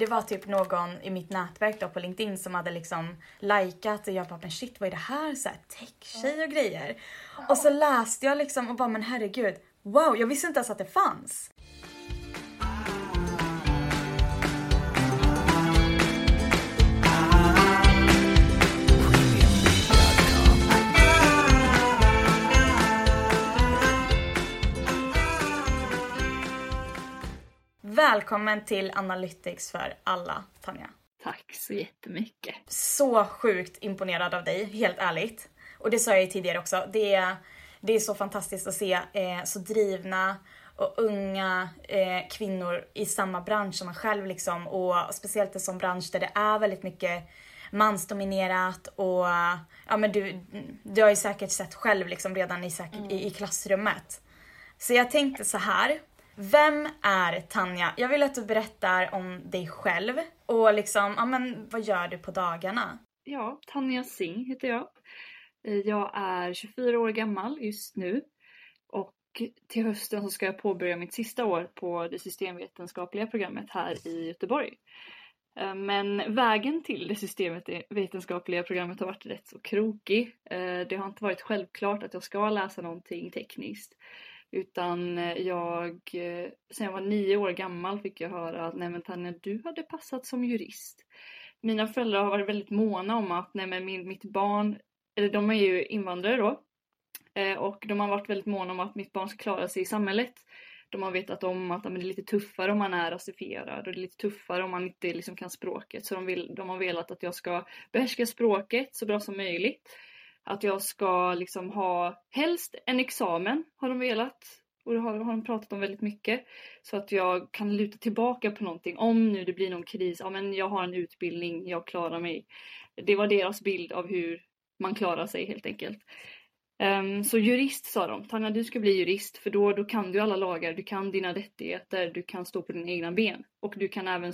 det var typ någon i mitt nätverk då på LinkedIn som hade liksom likat och jag bara men shit vad är det här? Så här tech-tjej och grejer. Och så läste jag liksom och bara men herregud, wow jag visste inte ens att det fanns. Välkommen till Analytics för alla, Tanja. Tack så jättemycket. Så sjukt imponerad av dig, helt ärligt. Och det sa jag ju tidigare också. Det är, det är så fantastiskt att se eh, så drivna och unga eh, kvinnor i samma bransch som man själv liksom. Och speciellt en sån bransch där det är väldigt mycket mansdominerat och ja men du, du har ju säkert sett själv liksom redan i, säkert, mm. i, i klassrummet. Så jag tänkte så här vem är Tanja? Jag vill att du berättar om dig själv och liksom, ja men vad gör du på dagarna? Ja, Tanja Singh heter jag. Eh, jag är 24 år gammal just nu och till hösten så ska jag påbörja mitt sista år på det systemvetenskapliga programmet här i Göteborg. Eh, men vägen till det systemvetenskapliga programmet har varit rätt så krokig. Eh, det har inte varit självklart att jag ska läsa någonting tekniskt. Utan eh, jag, eh, sen jag var nio år gammal fick jag höra att nej men Tanja, du hade passat som jurist. Mina föräldrar har varit väldigt måna om att nej men min, mitt barn, eller de är ju invandrare då, eh, och de har varit väldigt måna om att mitt barn ska klara sig i samhället. De har vetat om att det är lite tuffare om man är rasifierad och det är lite tuffare om man inte liksom kan språket. Så de, vill, de har velat att jag ska behärska språket så bra som möjligt att jag ska liksom ha helst en examen har de velat och det har, har de pratat om väldigt mycket. Så att jag kan luta tillbaka på någonting om nu det blir någon kris. Ja men jag har en utbildning, jag klarar mig. Det var deras bild av hur man klarar sig helt enkelt. Um, så jurist sa de, Tanja du ska bli jurist för då, då kan du alla lagar, du kan dina rättigheter, du kan stå på dina egna ben och du kan även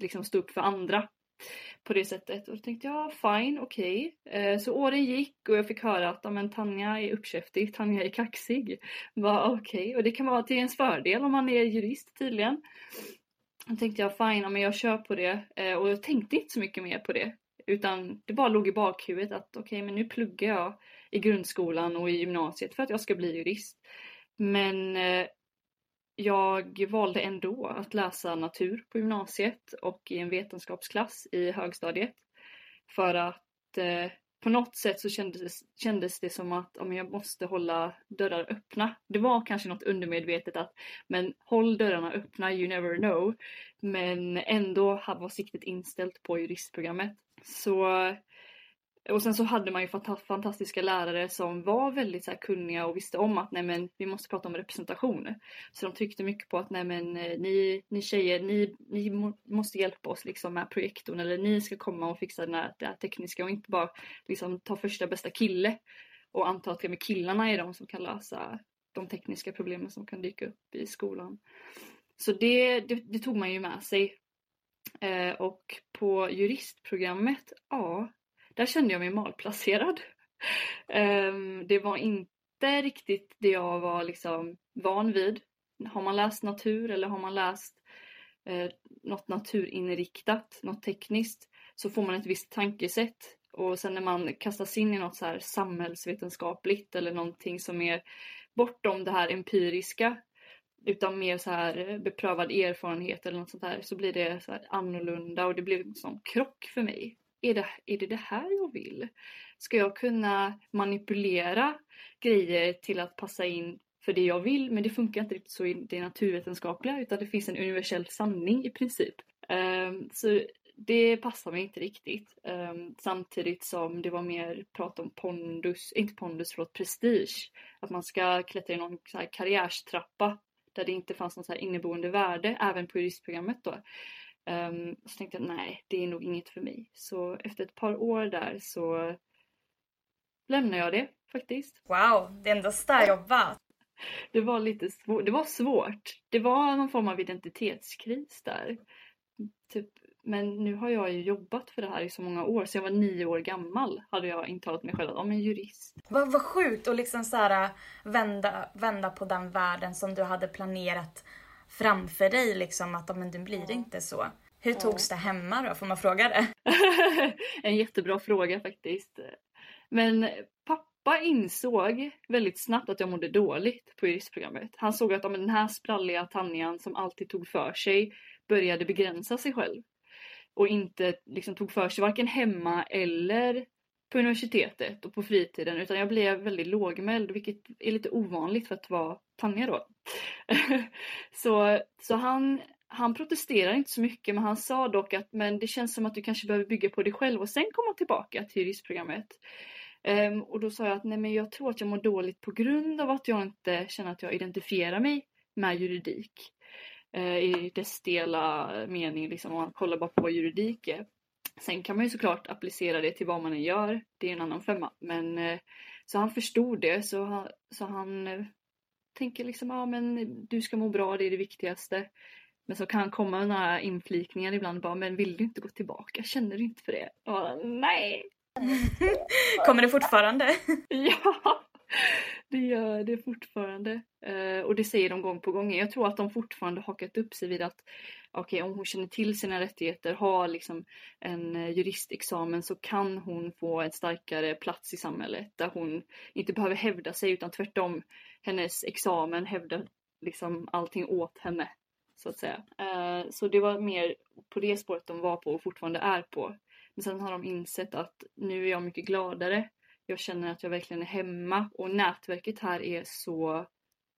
liksom stå upp för andra på det sättet. Och då tänkte jag, fine, okej. Okay. Så åren gick och jag fick höra att men, Tanja är uppkäftig, Tanja är kaxig. Okej, okay. och det kan vara till ens fördel om man är jurist tydligen. Då tänkte jag, fine, men jag kör på det. Eh, och jag tänkte inte så mycket mer på det. Utan det bara låg i bakhuvudet att okej, okay, men nu pluggar jag i grundskolan och i gymnasiet för att jag ska bli jurist. Men eh, jag valde ändå att läsa natur på gymnasiet och i en vetenskapsklass i högstadiet. För att eh, på något sätt så kändes, kändes det som att om jag måste hålla dörrar öppna. Det var kanske något undermedvetet att men håll dörrarna öppna, you never know. Men ändå var siktet inställt på juristprogrammet. Så och sen så hade man ju fantastiska lärare som var väldigt så här kunniga och visste om att nej men vi måste prata om representation. Så de tryckte mycket på att nej men eh, ni, ni tjejer, ni, ni måste hjälpa oss liksom med projektorn eller ni ska komma och fixa den här, det här tekniska och inte bara liksom ta första bästa kille och anta att med killarna är de som kan lösa de tekniska problemen som kan dyka upp i skolan. Så det, det, det tog man ju med sig. Eh, och på juristprogrammet, ja, där kände jag mig malplacerad. Ehm, det var inte riktigt det jag var liksom van vid. Har man läst natur eller har man läst eh, något naturinriktat, något tekniskt, så får man ett visst tankesätt. Och sen när man kastas in i något så här samhällsvetenskapligt eller någonting som är bortom det här empiriska utan mer så här eh, beprövad erfarenhet eller något sånt här så blir det så här annorlunda och det blir en sån krock för mig är det, är det det här jag vill? Ska jag kunna manipulera grejer till att passa in för det jag vill men det funkar inte riktigt så i det naturvetenskapliga utan det finns en universell sanning i princip. Um, så det passar mig inte riktigt. Um, samtidigt som det var mer prat om pondus, inte pondus, förlåt, prestige. Att man ska klättra i någon så här karriärstrappa där det inte fanns något så inneboende värde även på juristprogrammet då. Um, så tänkte jag nej, det är nog inget för mig. Så efter ett par år där så lämnade jag det faktiskt. Wow, det är ändå starkt jobbat. Det var lite svårt. Det var svårt. Det var någon form av identitetskris där. Typ, men nu har jag ju jobbat för det här i så många år. Så jag var nio år gammal hade jag intalat mig själv att en jurist. Vad, vad sjukt att liksom så här, vända, vända på den världen som du hade planerat framför dig liksom att men det blir inte så. Hur togs det hemma då? Får man fråga det? en jättebra fråga faktiskt. Men pappa insåg väldigt snabbt att jag mådde dåligt på juristprogrammet. Han såg att den här spralliga Tanjan som alltid tog för sig började begränsa sig själv. Och inte liksom tog för sig varken hemma eller på universitetet och på fritiden utan jag blev väldigt lågmäld vilket är lite ovanligt för att vara Tanja då. så, så han, han protesterar inte så mycket men han sa dock att men det känns som att du kanske behöver bygga på dig själv och sen komma tillbaka till juristprogrammet. Um, och då sa jag att nej men jag tror att jag mår dåligt på grund av att jag inte känner att jag identifierar mig med juridik. Uh, I dess stela mening liksom om man kollar bara på vad juridik är. Sen kan man ju såklart applicera det till vad man än gör. Det är en annan femma. Men uh, så han förstod det så han, så han uh, tänker liksom ja men du ska må bra, det är det viktigaste. Men så kan han komma med några inflikningar ibland bara men vill du inte gå tillbaka? Känner du inte för det? Och, nej, Kommer det fortfarande? ja, det gör det fortfarande. Eh, och det säger de gång på gång. Jag tror att de fortfarande hakat upp sig vid att okej, okay, om hon känner till sina rättigheter, har liksom en eh, juristexamen så kan hon få en starkare plats i samhället där hon inte behöver hävda sig utan tvärtom hennes examen hävdar liksom allting åt henne. Så att säga. Eh, så det var mer på det spåret de var på och fortfarande är på. Men sen har de insett att nu är jag mycket gladare. Jag känner att jag verkligen är hemma och nätverket här är så,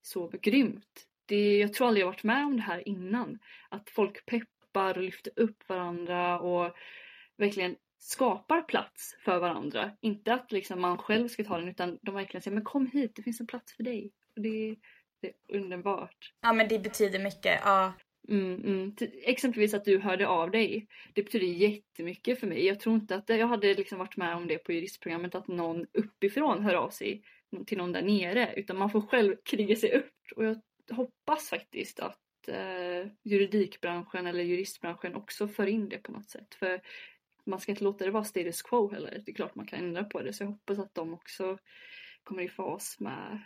så grymt. Det, jag tror aldrig jag varit med om det här innan. Att folk peppar och lyfter upp varandra och verkligen skapar plats för varandra. Inte att liksom man själv ska ta den utan de verkligen säger men kom hit, det finns en plats för dig. Och det, det är underbart. Ja men det betyder mycket. Ja. Mm, mm. Exempelvis att du hörde av dig. Det betyder jättemycket för mig. Jag tror inte att jag hade liksom varit med om det på juristprogrammet att någon uppifrån hör av sig till någon där nere. Utan man får själv kriga sig upp. Och jag hoppas faktiskt att eh, juridikbranschen eller juristbranschen också för in det på något sätt. För man ska inte låta det vara status quo heller. Det är klart man kan ändra på det. Så jag hoppas att de också kommer i fas med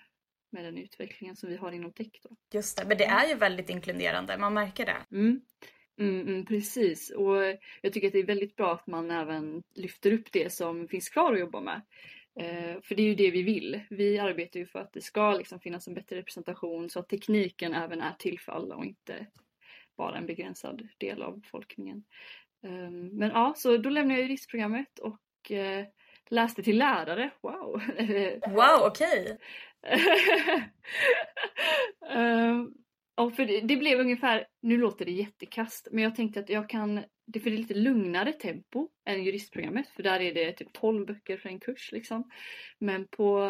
med den utvecklingen som vi har inom tech. Då. Just det, men det är ju väldigt inkluderande, man märker det. Mm. Mm, mm, precis, och jag tycker att det är väldigt bra att man även lyfter upp det som finns kvar att jobba med. Eh, för det är ju det vi vill. Vi arbetar ju för att det ska liksom finnas en bättre representation så att tekniken även är till för alla och inte bara en begränsad del av befolkningen. Eh, men ja, så då lämnade jag juristprogrammet och eh, läste till lärare. Wow! wow, okej! Okay. Ehm, um, och för det, det, blev ungefär, nu låter det jättekast, men jag tänkte att jag kan, det för det är lite lugnare tempo än juristprogrammet för där är det typ 12 böcker för en kurs liksom. Men på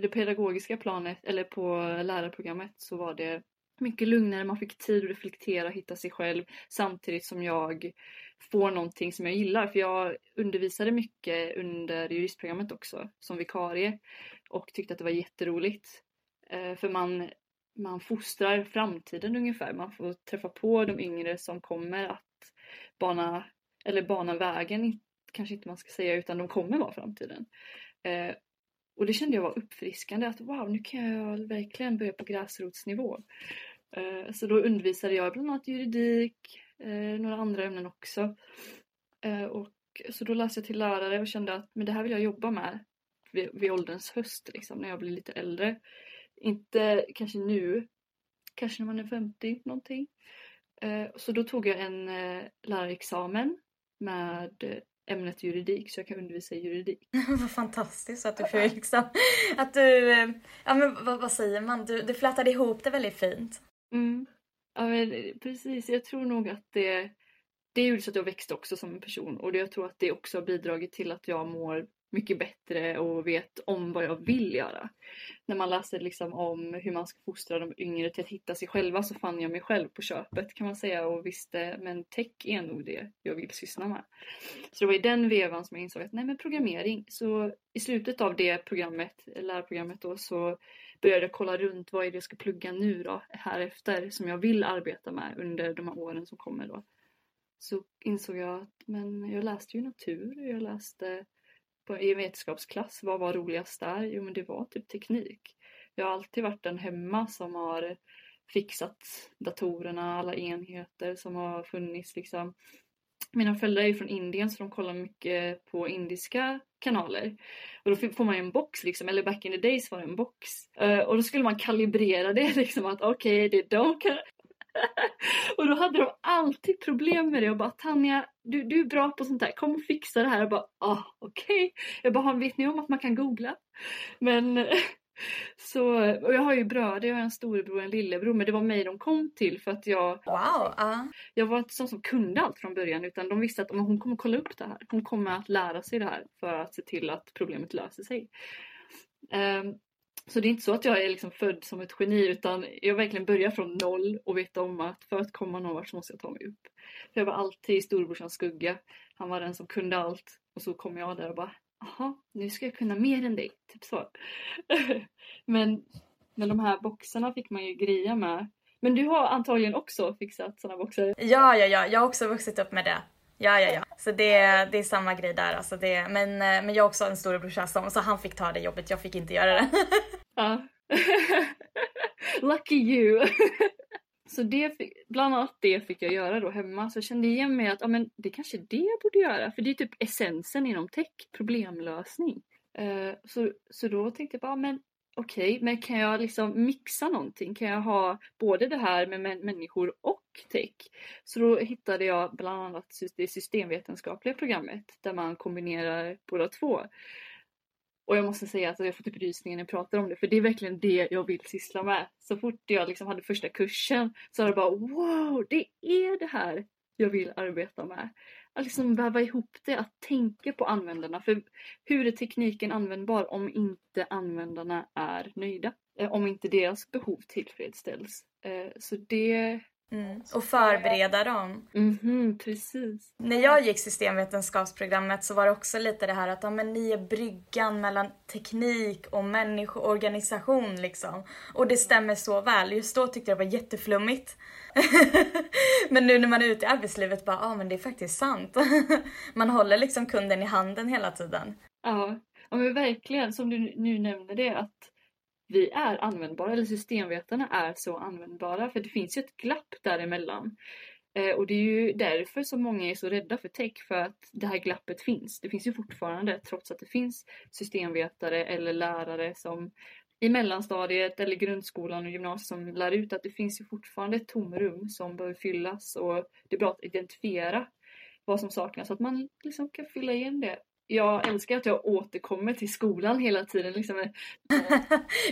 det pedagogiska planet eller på lärarprogrammet så var det mycket lugnare, man fick tid att reflektera och hitta sig själv samtidigt som jag får någonting som jag gillar. För jag undervisade mycket under juristprogrammet också som vikarie och tyckte att det var jätteroligt. Eh, för man, man fostrar framtiden ungefär. Man får träffa på de yngre som kommer att bana, eller bana vägen, kanske inte man ska säga, utan de kommer vara framtiden. Eh, och det kände jag var uppfriskande att wow, nu kan jag verkligen börja på gräsrotsnivå. Eh, så då undervisade jag bland annat juridik, några andra ämnen också. Och så då läste jag till lärare och kände att men det här vill jag jobba med vid, vid ålderns höst liksom, när jag blir lite äldre. Inte kanske nu, kanske när man är 50 någonting. Eh, så då tog jag en eh, lärarexamen med ämnet juridik så jag kan undervisa i juridik. vad fantastiskt att du får liksom, att du, eh, ja men vad, vad säger man, du, du flätade ihop det väldigt fint. Mm. Ja men precis, jag tror nog att det, det gjorde så att jag växte också som en person och jag tror att det också har bidragit till att jag mår mycket bättre och vet om vad jag vill göra. När man läser liksom om hur man ska fostra de yngre till att hitta sig själva så fann jag mig själv på köpet kan man säga och visste men tech är nog det jag vill syssla med. Så det var i den vevan som jag insåg att nej men programmering. Så i slutet av det programmet, lärarprogrammet då så började jag kolla runt vad är det jag ska plugga nu då här efter som jag vill arbeta med under de här åren som kommer då. Så insåg jag att men jag läste ju natur, jag läste på, i vetenskapsklass, vad var roligast där? Jo men det var typ teknik. Jag har alltid varit den hemma som har fixat datorerna, alla enheter som har funnits liksom. Mina föräldrar är från Indien så de kollar mycket på indiska kanaler. Och då får man ju en box liksom, eller back in the days var det en box. Uh, och då skulle man kalibrera det liksom att okej, okay, det är de kan... och då hade de alltid problem med det och bara Tanja, du, du är bra på sånt här, kom och fixa det här. Och bara ah, okej. Okay. Jag bara, vet ni om att man kan googla? Men så, och jag har ju bröder, jag har en storebror och en lillebror men det var mig de kom till för att jag Wow! Uh. Jag var inte sån som kunde allt från början utan de visste att hon kommer kolla upp det här. Hon kommer att lära sig det här för att se till att problemet löser sig. Um, så det är inte så att jag är liksom född som ett geni utan jag verkligen börjar från noll och vet om att för att komma någon vart så måste jag ta mig upp. För jag var alltid i storebrorsans skugga. Han var den som kunde allt och så kom jag där och bara Jaha, nu ska jag kunna mer än dig. Typ så. men, men de här boxarna fick man ju greja med. Men du har antagligen också fixat sådana boxar? Ja, ja, ja. Jag har också vuxit upp med det. Ja, ja, ja. Så det, det är samma grej där. Alltså det, men, eh, men jag har också en storebrorsa som, så han fick ta det jobbet. Jag fick inte göra det. ja. Lucky you. Så det fick, bland annat det fick jag göra då hemma. Så jag kände igen mig att ja, men det kanske är det jag borde göra. För det är typ essensen inom tech, problemlösning. Uh, så, så då tänkte jag bara, men okej, okay, men kan jag liksom mixa någonting? Kan jag ha både det här med människor och tech? Så då hittade jag bland annat det systemvetenskapliga programmet där man kombinerar båda två. Och jag måste säga att jag får typ rysningar när jag pratar om det för det är verkligen det jag vill syssla med. Så fort jag liksom hade första kursen så var det bara wow, det är det här jag vill arbeta med. Att liksom väva ihop det, att tänka på användarna. För hur är tekniken användbar om inte användarna är nöjda? Eh, om inte deras behov tillfredsställs. Eh, så det Mm. Och förbereda dem. Mm precis. När jag gick systemvetenskapsprogrammet så var det också lite det här att ja, men ni är bryggan mellan teknik och människoorganisation liksom. Och det stämmer så väl. Just då tyckte jag det var jätteflummigt. men nu när man är ute i arbetslivet bara, ja men det är faktiskt sant. man håller liksom kunden i handen hela tiden. Ja, ja men verkligen som du nu nämner det att vi är användbara, eller systemvetarna är så användbara. För det finns ju ett glapp däremellan. Eh, och det är ju därför som många är så rädda för tech, för att det här glappet finns. Det finns ju fortfarande, trots att det finns systemvetare eller lärare som i mellanstadiet eller grundskolan och gymnasiet som lär ut att det finns ju fortfarande ett tomrum som behöver fyllas och det är bra att identifiera vad som saknas så att man liksom kan fylla igen det jag älskar att jag återkommer till skolan hela tiden. Liksom.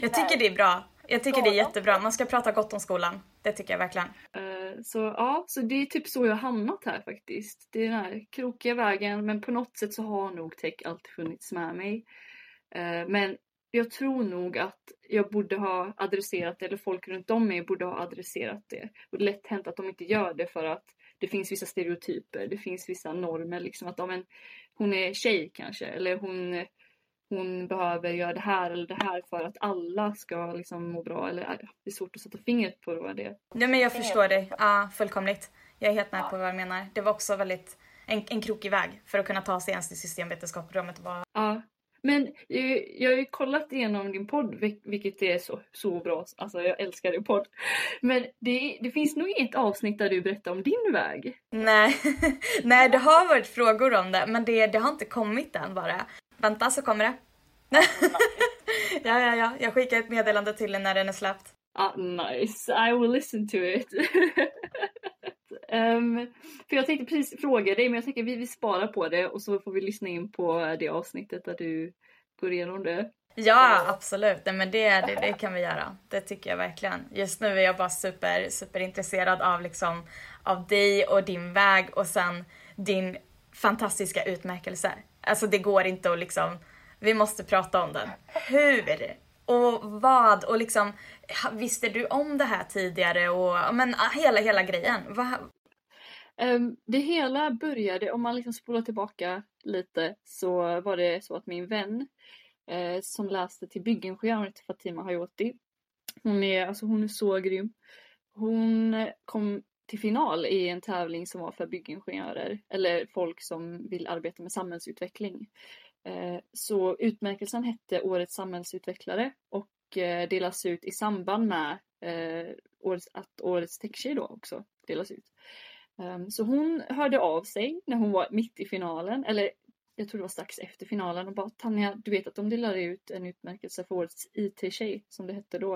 jag tycker det är bra. Jag tycker det är jättebra. Man ska prata gott om skolan. Det tycker jag verkligen. Uh, så ja, så det är typ så jag har hamnat här faktiskt. Det är den här krokiga vägen men på något sätt så har nog tech alltid funnits med mig. Uh, men jag tror nog att jag borde ha adresserat det, eller folk runt om mig borde ha adresserat det. Och det är lätt hänt att de inte gör det för att det finns vissa stereotyper, det finns vissa normer. Liksom att ja, men, hon är tjej kanske eller hon, hon behöver göra det här eller det här för att alla ska liksom må bra. Eller, det är svårt att sätta fingret på vad det är. Ja, men jag förstår dig ja, fullkomligt. Jag är helt med på vad du menar. Det var också väldigt en, en krokig väg för att kunna ta sig ens till systemvetenskapsprogrammet. Bara... Ja, men eh, jag har ju kollat igenom din podd, vilket är så, så bra. Alltså jag älskar din podd. Men det, det finns nog inget avsnitt där du berättar om din väg. Nej, Nej det har varit frågor om det, men det, det har inte kommit än bara. Vänta så kommer det. ja, ja, ja. Jag skickar ett meddelande till dig när den är släppt. Ah, nice. I will listen to it. Um, för jag tänkte precis fråga dig men jag tänker vi, vi sparar på det och så får vi lyssna in på det avsnittet där du går igenom det. Ja absolut, Nej, men det, det, det, kan vi göra. Det tycker jag verkligen. Just nu är jag bara super, superintresserad av, liksom, av dig och din väg och sen din fantastiska utmärkelse. Alltså det går inte att liksom, vi måste prata om den. Hur? Och vad? Och liksom, visste du om det här tidigare? Och men hela, hela grejen. Va, Ehm, det hela började, om man liksom spolar tillbaka lite, så var det så att min vän eh, som läste till byggingenjör, hon heter Fatima Hayoti. Hon är, alltså hon är så grym. Hon kom till final i en tävling som var för byggingenjörer eller folk som vill arbeta med samhällsutveckling. Eh, så utmärkelsen hette Årets samhällsutvecklare och eh, delas ut i samband med att årets techtjej då också delas ut. Um, så hon hörde av sig när hon var mitt i finalen, eller jag tror det var strax efter finalen och bara Tanja, du vet att de delade ut en utmärkelse för årets IT-tjej som det hette då.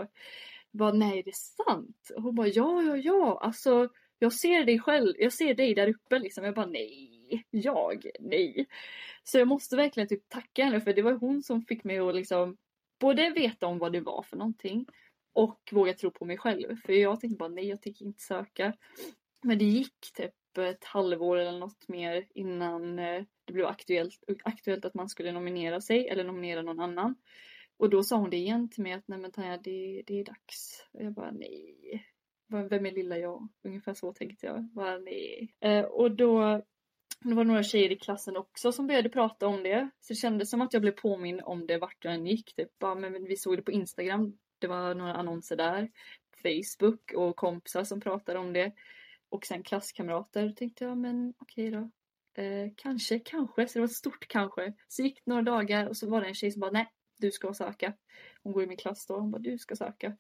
Jag bara, nej det är sant? Och hon bara, ja, ja, ja, alltså jag ser dig själv, jag ser dig där uppe liksom. Jag bara, nej, jag, nej. Så jag måste verkligen typ tacka henne för det var hon som fick mig att liksom både veta om vad det var för någonting och våga tro på mig själv. För jag tänkte bara, nej jag tänker inte söka. Men det gick typ ett halvår eller något mer innan eh, det blev aktuellt, aktuellt att man skulle nominera sig eller nominera någon annan. Och då sa hon det igen till mig att nej men Tanja det, det är dags. Och jag bara nej. Vem är lilla jag? Ungefär så tänkte jag. Bara nej. Eh, och då det var några tjejer i klassen också som började prata om det. Så det kändes som att jag blev påminn om det vart jag än gick. Typ. Bara, men vi såg det på Instagram. Det var några annonser där. Facebook och kompisar som pratade om det och sen klasskamrater. Då tänkte jag, men okej då. Eh, kanske, kanske. Så det var ett stort kanske. Så gick det några dagar och så var det en tjej som bara, nej, du ska söka. Hon går i min klass då. Hon bara, du ska söka.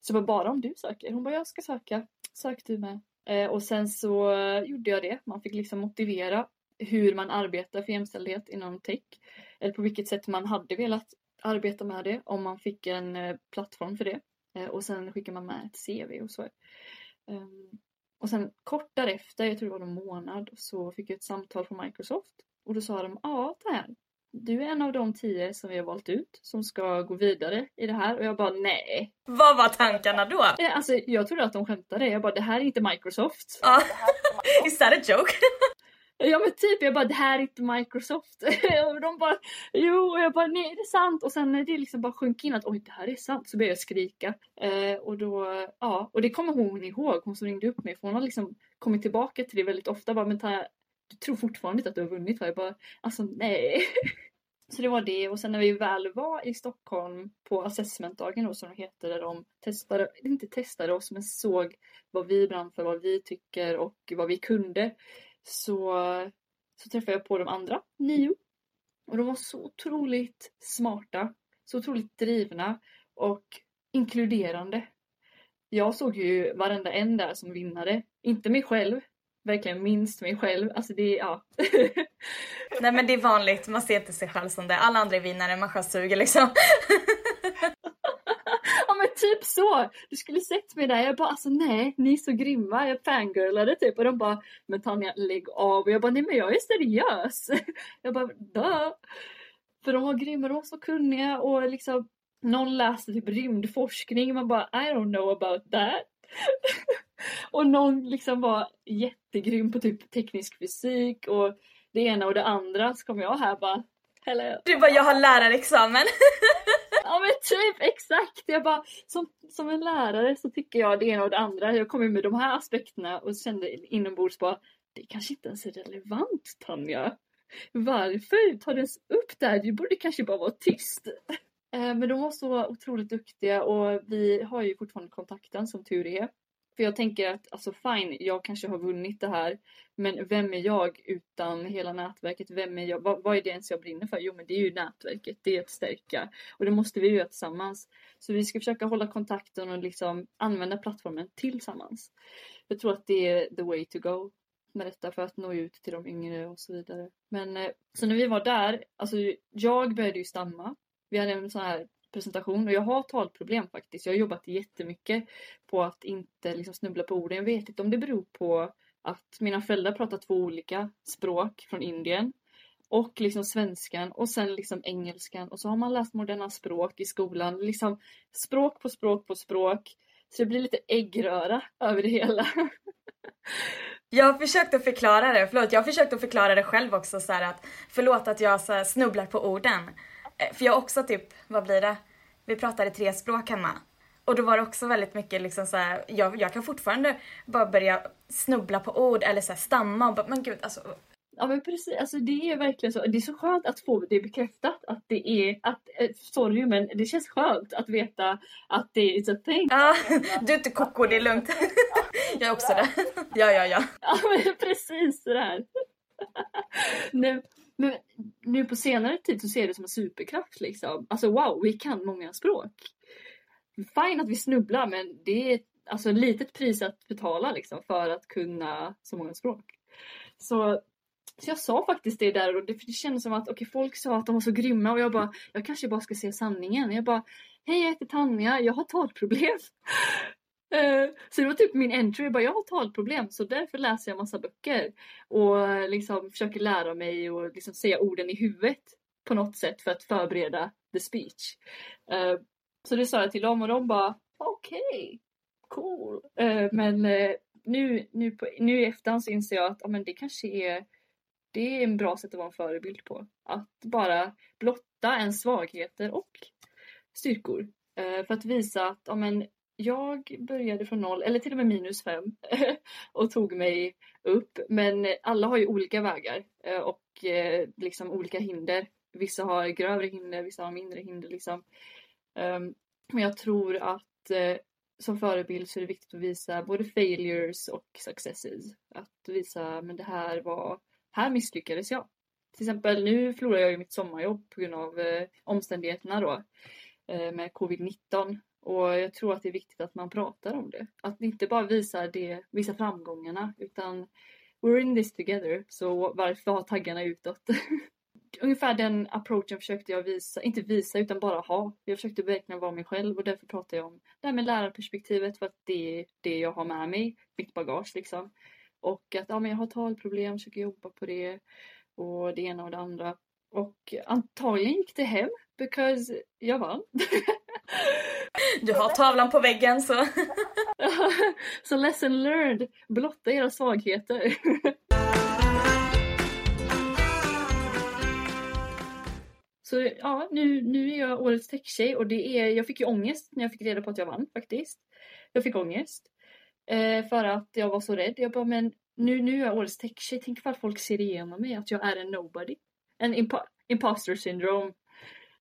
Så det var bara om du söker. Hon bara, jag ska söka. Sök du med. Eh, och sen så gjorde jag det. Man fick liksom motivera hur man arbetar för jämställdhet inom tech. Eller på vilket sätt man hade velat arbeta med det om man fick en eh, plattform för det. Eh, och sen skickar man med ett CV och så. Ehm, och sen kort därefter, jag tror det var en månad, så fick jag ett samtal från Microsoft. Och då sa de, ja här, du är en av de tio som vi har valt ut som ska gå vidare i det här. Och jag bara, nej. Vad var tankarna då? Alltså jag trodde att de skämtade. Jag bara, det här är inte Microsoft. Ja. Is that a joke? Ja men typ, jag bara det här är inte Microsoft. och de bara jo, och jag bara nej det är sant. Och sen när det liksom bara sjönk in att oj det här är sant så började jag skrika. Eh, och då, ja, och det kommer hon ihåg, hon som ringde upp mig för hon har liksom kommit tillbaka till det väldigt ofta. Bara, men ta, du tror fortfarande inte att du har vunnit va? Jag bara alltså nej. Så det var det och sen när vi väl var i Stockholm på assessmentdagen då som det heter där de testade, inte testade oss men såg vad vi brann för, vad vi tycker och vad vi kunde så, så träffade jag på de andra nio. Och de var så otroligt smarta, så otroligt drivna och inkluderande. Jag såg ju varenda en där som vinnare. Inte mig själv, verkligen minst mig själv. Alltså det, ja. Nej men det är vanligt, man ser inte sig själv som det. Alla andra är vinnare, man själv suger liksom så. Du skulle sett mig där. Jag bara alltså nej, ni är så grymma. Jag fangirlade typ och de bara men Tanja lägg av. Och jag bara nej men jag är seriös. Jag bara dö. För de var grymma, de var så kunniga och liksom någon läste typ rymdforskning man bara I don't know about that. och någon liksom var jättegrym på typ teknisk fysik och det ena och det andra så kom jag här bara Hello. Du bara jag har lärarexamen. ja men typ exakt. Jag bara, som, som en lärare så tycker jag det ena och det andra. Jag kommer med de här aspekterna och kände inombords bara, det kanske inte ens är relevant Tanja. Varför tar du ens upp det här? Du borde kanske bara vara tyst. Eh, men de var så otroligt duktiga och vi har ju fortfarande kontakten som tur är. För jag tänker att alltså fine, jag kanske har vunnit det här. Men vem är jag utan hela nätverket? Vem är jag? Vad, vad är det ens jag brinner för? Jo men det är ju nätverket, det är att stärka. Och det måste vi göra tillsammans. Så vi ska försöka hålla kontakten och liksom använda plattformen tillsammans. Jag tror att det är the way to go med detta för att nå ut till de yngre och så vidare. Men eh, så när vi var där, alltså jag började ju stamma. Vi hade en sån här presentation och jag har talproblem faktiskt. Jag har jobbat jättemycket på att inte liksom snubbla på orden. Jag vet inte om det beror på att mina föräldrar pratar två olika språk från Indien och liksom svenskan och sen liksom engelskan och så har man läst moderna språk i skolan. Liksom språk på språk på språk. Så det blir lite äggröra över det hela. Jag har försökt att förklara det, förlåt, jag har försökt att förklara det själv också så att förlåt att jag så snubblar på orden. Eh, för jag också typ, vad blir det? Vi pratade tre språk hemma. Och då var det också väldigt mycket liksom så här, jag, jag kan fortfarande bara börja snubbla på ord eller så här, stamma och bara, men gud alltså. Ja men precis, alltså det är verkligen så. Det är så skönt att få det bekräftat att det är, att, eh, sorry men det känns skönt att veta att det är a thing. Ja, du är inte koko, det är lugnt. jag är också det. Ja, ja, ja. Ja men precis sådär men nu på senare tid så ser jag det som en superkraft liksom. Alltså wow, vi kan många språk. fine att vi snubblar men det är alltså ett litet pris att betala liksom för att kunna så många språk. Så, så jag sa faktiskt det där och det, det kändes som att okay, folk sa att de var så grymma och jag bara, jag kanske bara ska se sanningen. Jag bara, hej jag heter Tanja, jag har talproblem. Eh, så det var typ min entry, jag bara jag har talproblem så därför läser jag massa böcker och liksom försöker lära mig och liksom säga orden i huvudet på något sätt för att förbereda the speech. Eh, så det sa jag till dem och de bara okej, okay, cool. Eh, men nu, nu, på, nu i efterhand så inser jag att ja, men det kanske är det är en bra sätt att vara en förebild på. Att bara blotta ens svagheter och styrkor. För att visa att ja, men, jag började från noll, eller till och med minus fem och tog mig upp. Men alla har ju olika vägar eh, och eh, liksom olika hinder. Vissa har grövre hinder, vissa har mindre hinder liksom. Ehm, men jag tror att eh, som förebild så är det viktigt att visa både failures och successes. Att visa, men det här var, här misslyckades jag. Till exempel nu förlorade jag ju mitt sommarjobb på grund av omständigheterna då med covid-19 och jag tror att det är viktigt att man pratar om det. Att inte bara visa det, visa framgångarna utan we're in this together, så varför ha taggarna utåt? Ungefär den approachen försökte jag visa, inte visa utan bara ha. Jag försökte verkligen vara mig själv och därför pratar jag om det här med lärarperspektivet för att det är det jag har med mig, mitt bagage liksom. Och att ja, men jag har talproblem, försöker jobba på det och det ena och det andra. Och antagligen gick det hem, because jag vann. Du har tavlan på väggen så... så lesson learned. Blotta era svagheter. Så ja, nu, nu är jag årets techtjej och det är, jag fick ju ångest när jag fick reda på att jag vann faktiskt. Jag fick ångest. Eh, för att jag var så rädd. Jag bara, men nu, nu är jag årets techtjej. Tänk ifall folk ser igenom mig, att jag är en nobody. En impo imposter syndrome.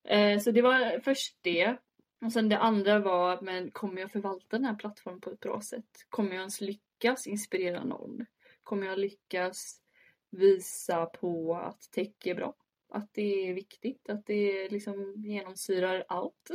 Eh, så det var först det. Och sen det andra var, men kommer jag förvalta den här plattformen på ett bra sätt? Kommer jag ens lyckas inspirera någon? Kommer jag lyckas visa på att tech är bra? Att det är viktigt, att det liksom genomsyrar allt.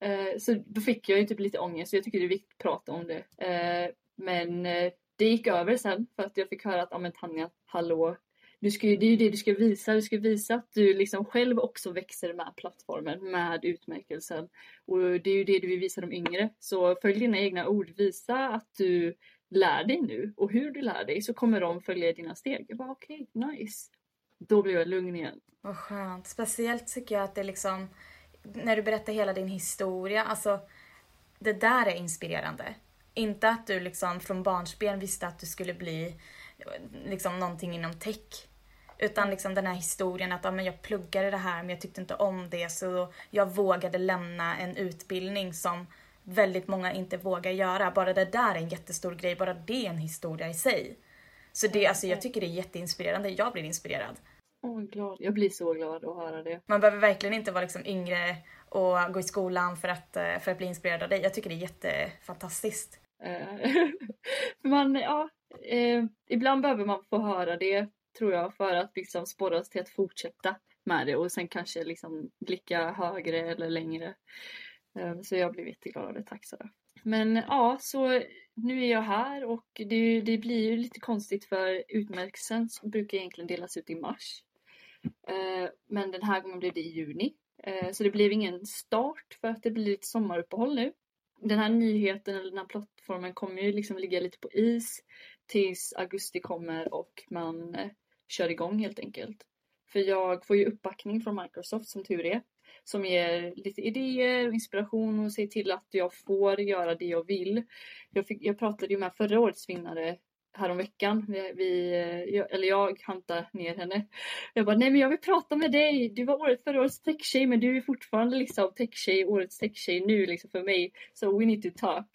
Eh, så då fick jag ju typ lite ångest, så jag tycker det är viktigt att prata om det. Eh, men eh, det gick över sen för att jag fick höra att, ah, men Tanja, hallå, du ska ju, det är ju det du ska visa. Du ska visa att du liksom själv också växer med plattformen, med utmärkelsen. Och det är ju det du vill visa de yngre. Så följ dina egna ord. Visa att du lär dig nu och hur du lär dig så kommer de följa dina steg. Jag bara okej, okay, nice. Då blir jag lugn igen. Vad skönt. Speciellt tycker jag att det liksom, när du berättar hela din historia, alltså det där är inspirerande. Inte att du liksom från barnsben visste att du skulle bli liksom någonting inom tech. Utan liksom den här historien att ja, men jag pluggade det här men jag tyckte inte om det så jag vågade lämna en utbildning som väldigt många inte vågar göra. Bara det där är en jättestor grej, bara det är en historia i sig. Så det, alltså, jag tycker det är jätteinspirerande, jag blir inspirerad. Oh, glad. Jag blir så glad att höra det. Man behöver verkligen inte vara liksom yngre och gå i skolan för att, eh, för att bli inspirerad av dig. Jag tycker det är jättefantastiskt. Eh, man, ja, eh, ibland behöver man få höra det tror jag för att liksom sporras till att fortsätta med det och sen kanske liksom blicka högre eller längre. Eh, så jag blev jätteglad och tack Sara. Men ja, så nu är jag här och det, det blir ju lite konstigt för utmärkelsen brukar egentligen delas ut i mars. Eh, men den här gången blev det i juni. Eh, så det blev ingen start för att det blir ett sommaruppehåll nu. Den här nyheten eller den här plattformen kommer ju liksom ligga lite på is tills augusti kommer och man eh, kör igång helt enkelt. För jag får ju uppbackning från Microsoft som tur är. Som ger lite idéer och inspiration och ser till att jag får göra det jag vill. Jag, fick, jag pratade ju med förra årets vinnare häromveckan. Vi, vi, eh, jag, eller jag hantade ner henne. Jag bara, nej men jag vill prata med dig. Du var året, förra årets techtjej men du är fortfarande liksom techtjej, årets techtjej nu liksom för mig. So we need to talk.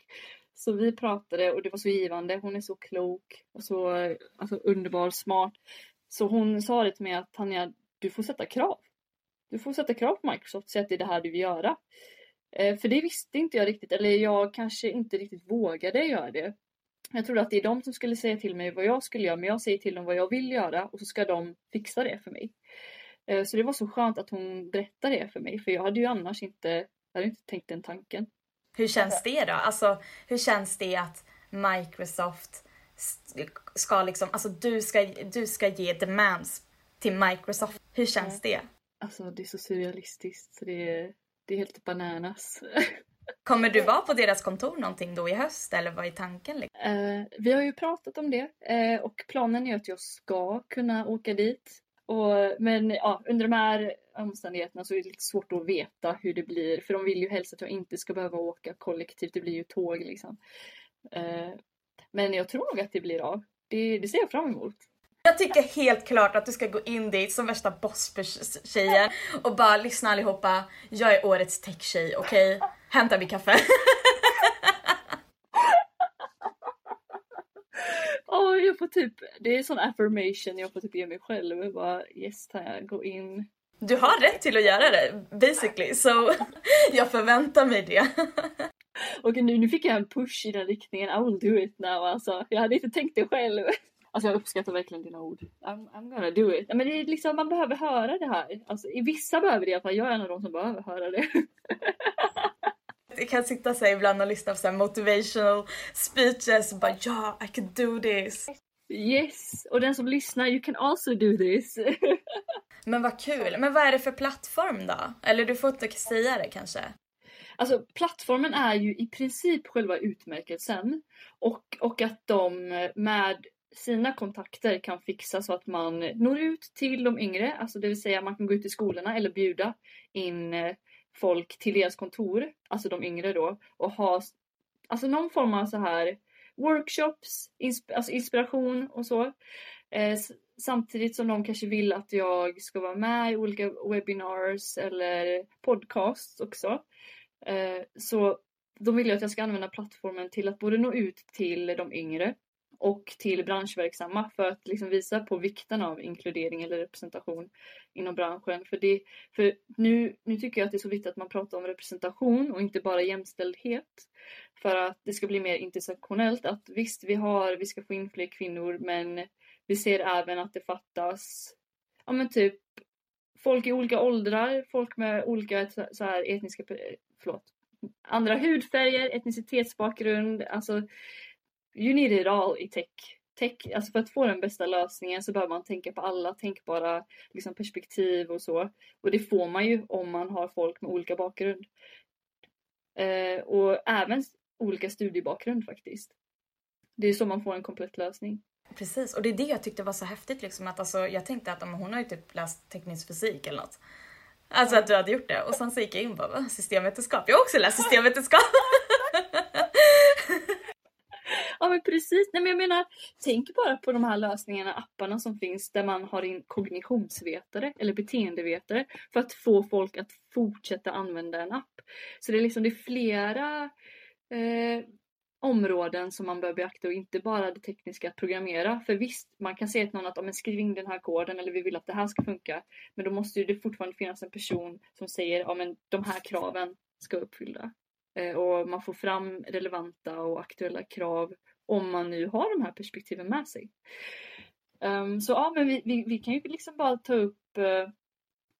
Så vi pratade och det var så givande. Hon är så klok och så alltså, underbar, smart. Så hon sa det till mig att Tanja, du får sätta krav. Du får sätta krav på Microsoft och säga att det är det här du vill göra. Eh, för det visste inte jag riktigt, eller jag kanske inte riktigt vågade göra det. Jag trodde att det är de som skulle säga till mig vad jag skulle göra, men jag säger till dem vad jag vill göra och så ska de fixa det för mig. Eh, så det var så skönt att hon berättade det för mig, för jag hade ju annars inte, jag hade inte tänkt den tanken. Hur känns det då? Alltså, hur känns det att Microsoft ska liksom, alltså du ska, du ska ge demands till Microsoft. Hur känns det? Alltså det är så surrealistiskt så det är, det är helt bananas. Kommer du vara på deras kontor någonting då i höst eller vad är tanken? Liksom? Uh, vi har ju pratat om det uh, och planen är att jag ska kunna åka dit. Och, men ja, under de här omständigheterna så är det lite svårt att veta hur det blir för de vill ju helst att jag inte ska behöva åka kollektivt, det blir ju tåg liksom. Uh, men jag tror nog att det blir av. Det, det ser jag fram emot. Jag tycker helt klart att du ska gå in dit som värsta boss-tjejen och bara lyssna allihopa. Jag är årets tech-tjej, okej? Okay? Hämtar vi kaffe? oh, jag får typ, det är sån affirmation jag får typ ge mig själv. Jag bara yes, jag gå in. Du har rätt till att göra det basically, så jag förväntar mig det. Och nu, nu fick jag en push i den riktningen, I will do it now alltså. Jag hade inte tänkt det själv. Alltså jag uppskattar verkligen dina ord. I'm, I'm gonna do it. Men det är liksom, man behöver höra det här. Alltså, i vissa behöver det i alla fall. Jag är en av de som behöver höra det. Jag kan sitta så ibland och lyssna på så motivational speeches och bara ja, I can do this. Yes, och den som lyssnar, you can also do this. Men vad kul. Men vad är det för plattform då? Eller du får inte säga det kanske? Alltså plattformen är ju i princip själva utmärkelsen och, och att de med sina kontakter kan fixa så att man når ut till de yngre, alltså det vill säga man kan gå ut i skolorna eller bjuda in eh, folk till deras kontor, alltså de yngre då, och ha alltså någon form av så här workshops, insp alltså inspiration och så. Eh, samtidigt som de kanske vill att jag ska vara med i olika webinars eller podcasts också. Eh, så de vill ju att jag ska använda plattformen till att både nå ut till de yngre och till branschverksamma för att liksom visa på vikten av inkludering eller representation inom branschen. För, det, för nu, nu tycker jag att det är så viktigt att man pratar om representation och inte bara jämställdhet. För att det ska bli mer intersektionellt. Att visst, vi, har, vi ska få in fler kvinnor men vi ser även att det fattas ja, men typ folk i olika åldrar, folk med olika så här, etniska, förlåt, andra hudfärger, etnicitetsbakgrund, alltså you need it all i tech. tech. Alltså för att få den bästa lösningen så behöver man tänka på alla tänkbara liksom, perspektiv och så. Och det får man ju om man har folk med olika bakgrund. Eh, och även olika studiebakgrund faktiskt. Det är så man får en komplett lösning. Precis, och det är det jag tyckte var så häftigt liksom att alltså, jag tänkte att hon har ju typ läst teknisk fysik eller något. Alltså att du hade gjort det och sen så gick jag in och bara systemvetenskap, jag har också läst systemvetenskap. Ja men precis, nej men jag menar tänk bara på de här lösningarna, apparna som finns där man har in kognitionsvetare eller beteendevetare för att få folk att fortsätta använda en app. Så det är liksom det är flera eh, områden som man bör beakta och inte bara det tekniska att programmera. För visst, man kan säga till någon att om skriv in den här koden eller vi vill att det här ska funka. Men då måste ju det fortfarande finnas en person som säger ja men de här kraven ska uppfylla. Eh, och man får fram relevanta och aktuella krav om man nu har de här perspektiven med sig. Um, så ja, men vi, vi, vi, kan ju liksom bara ta upp, uh,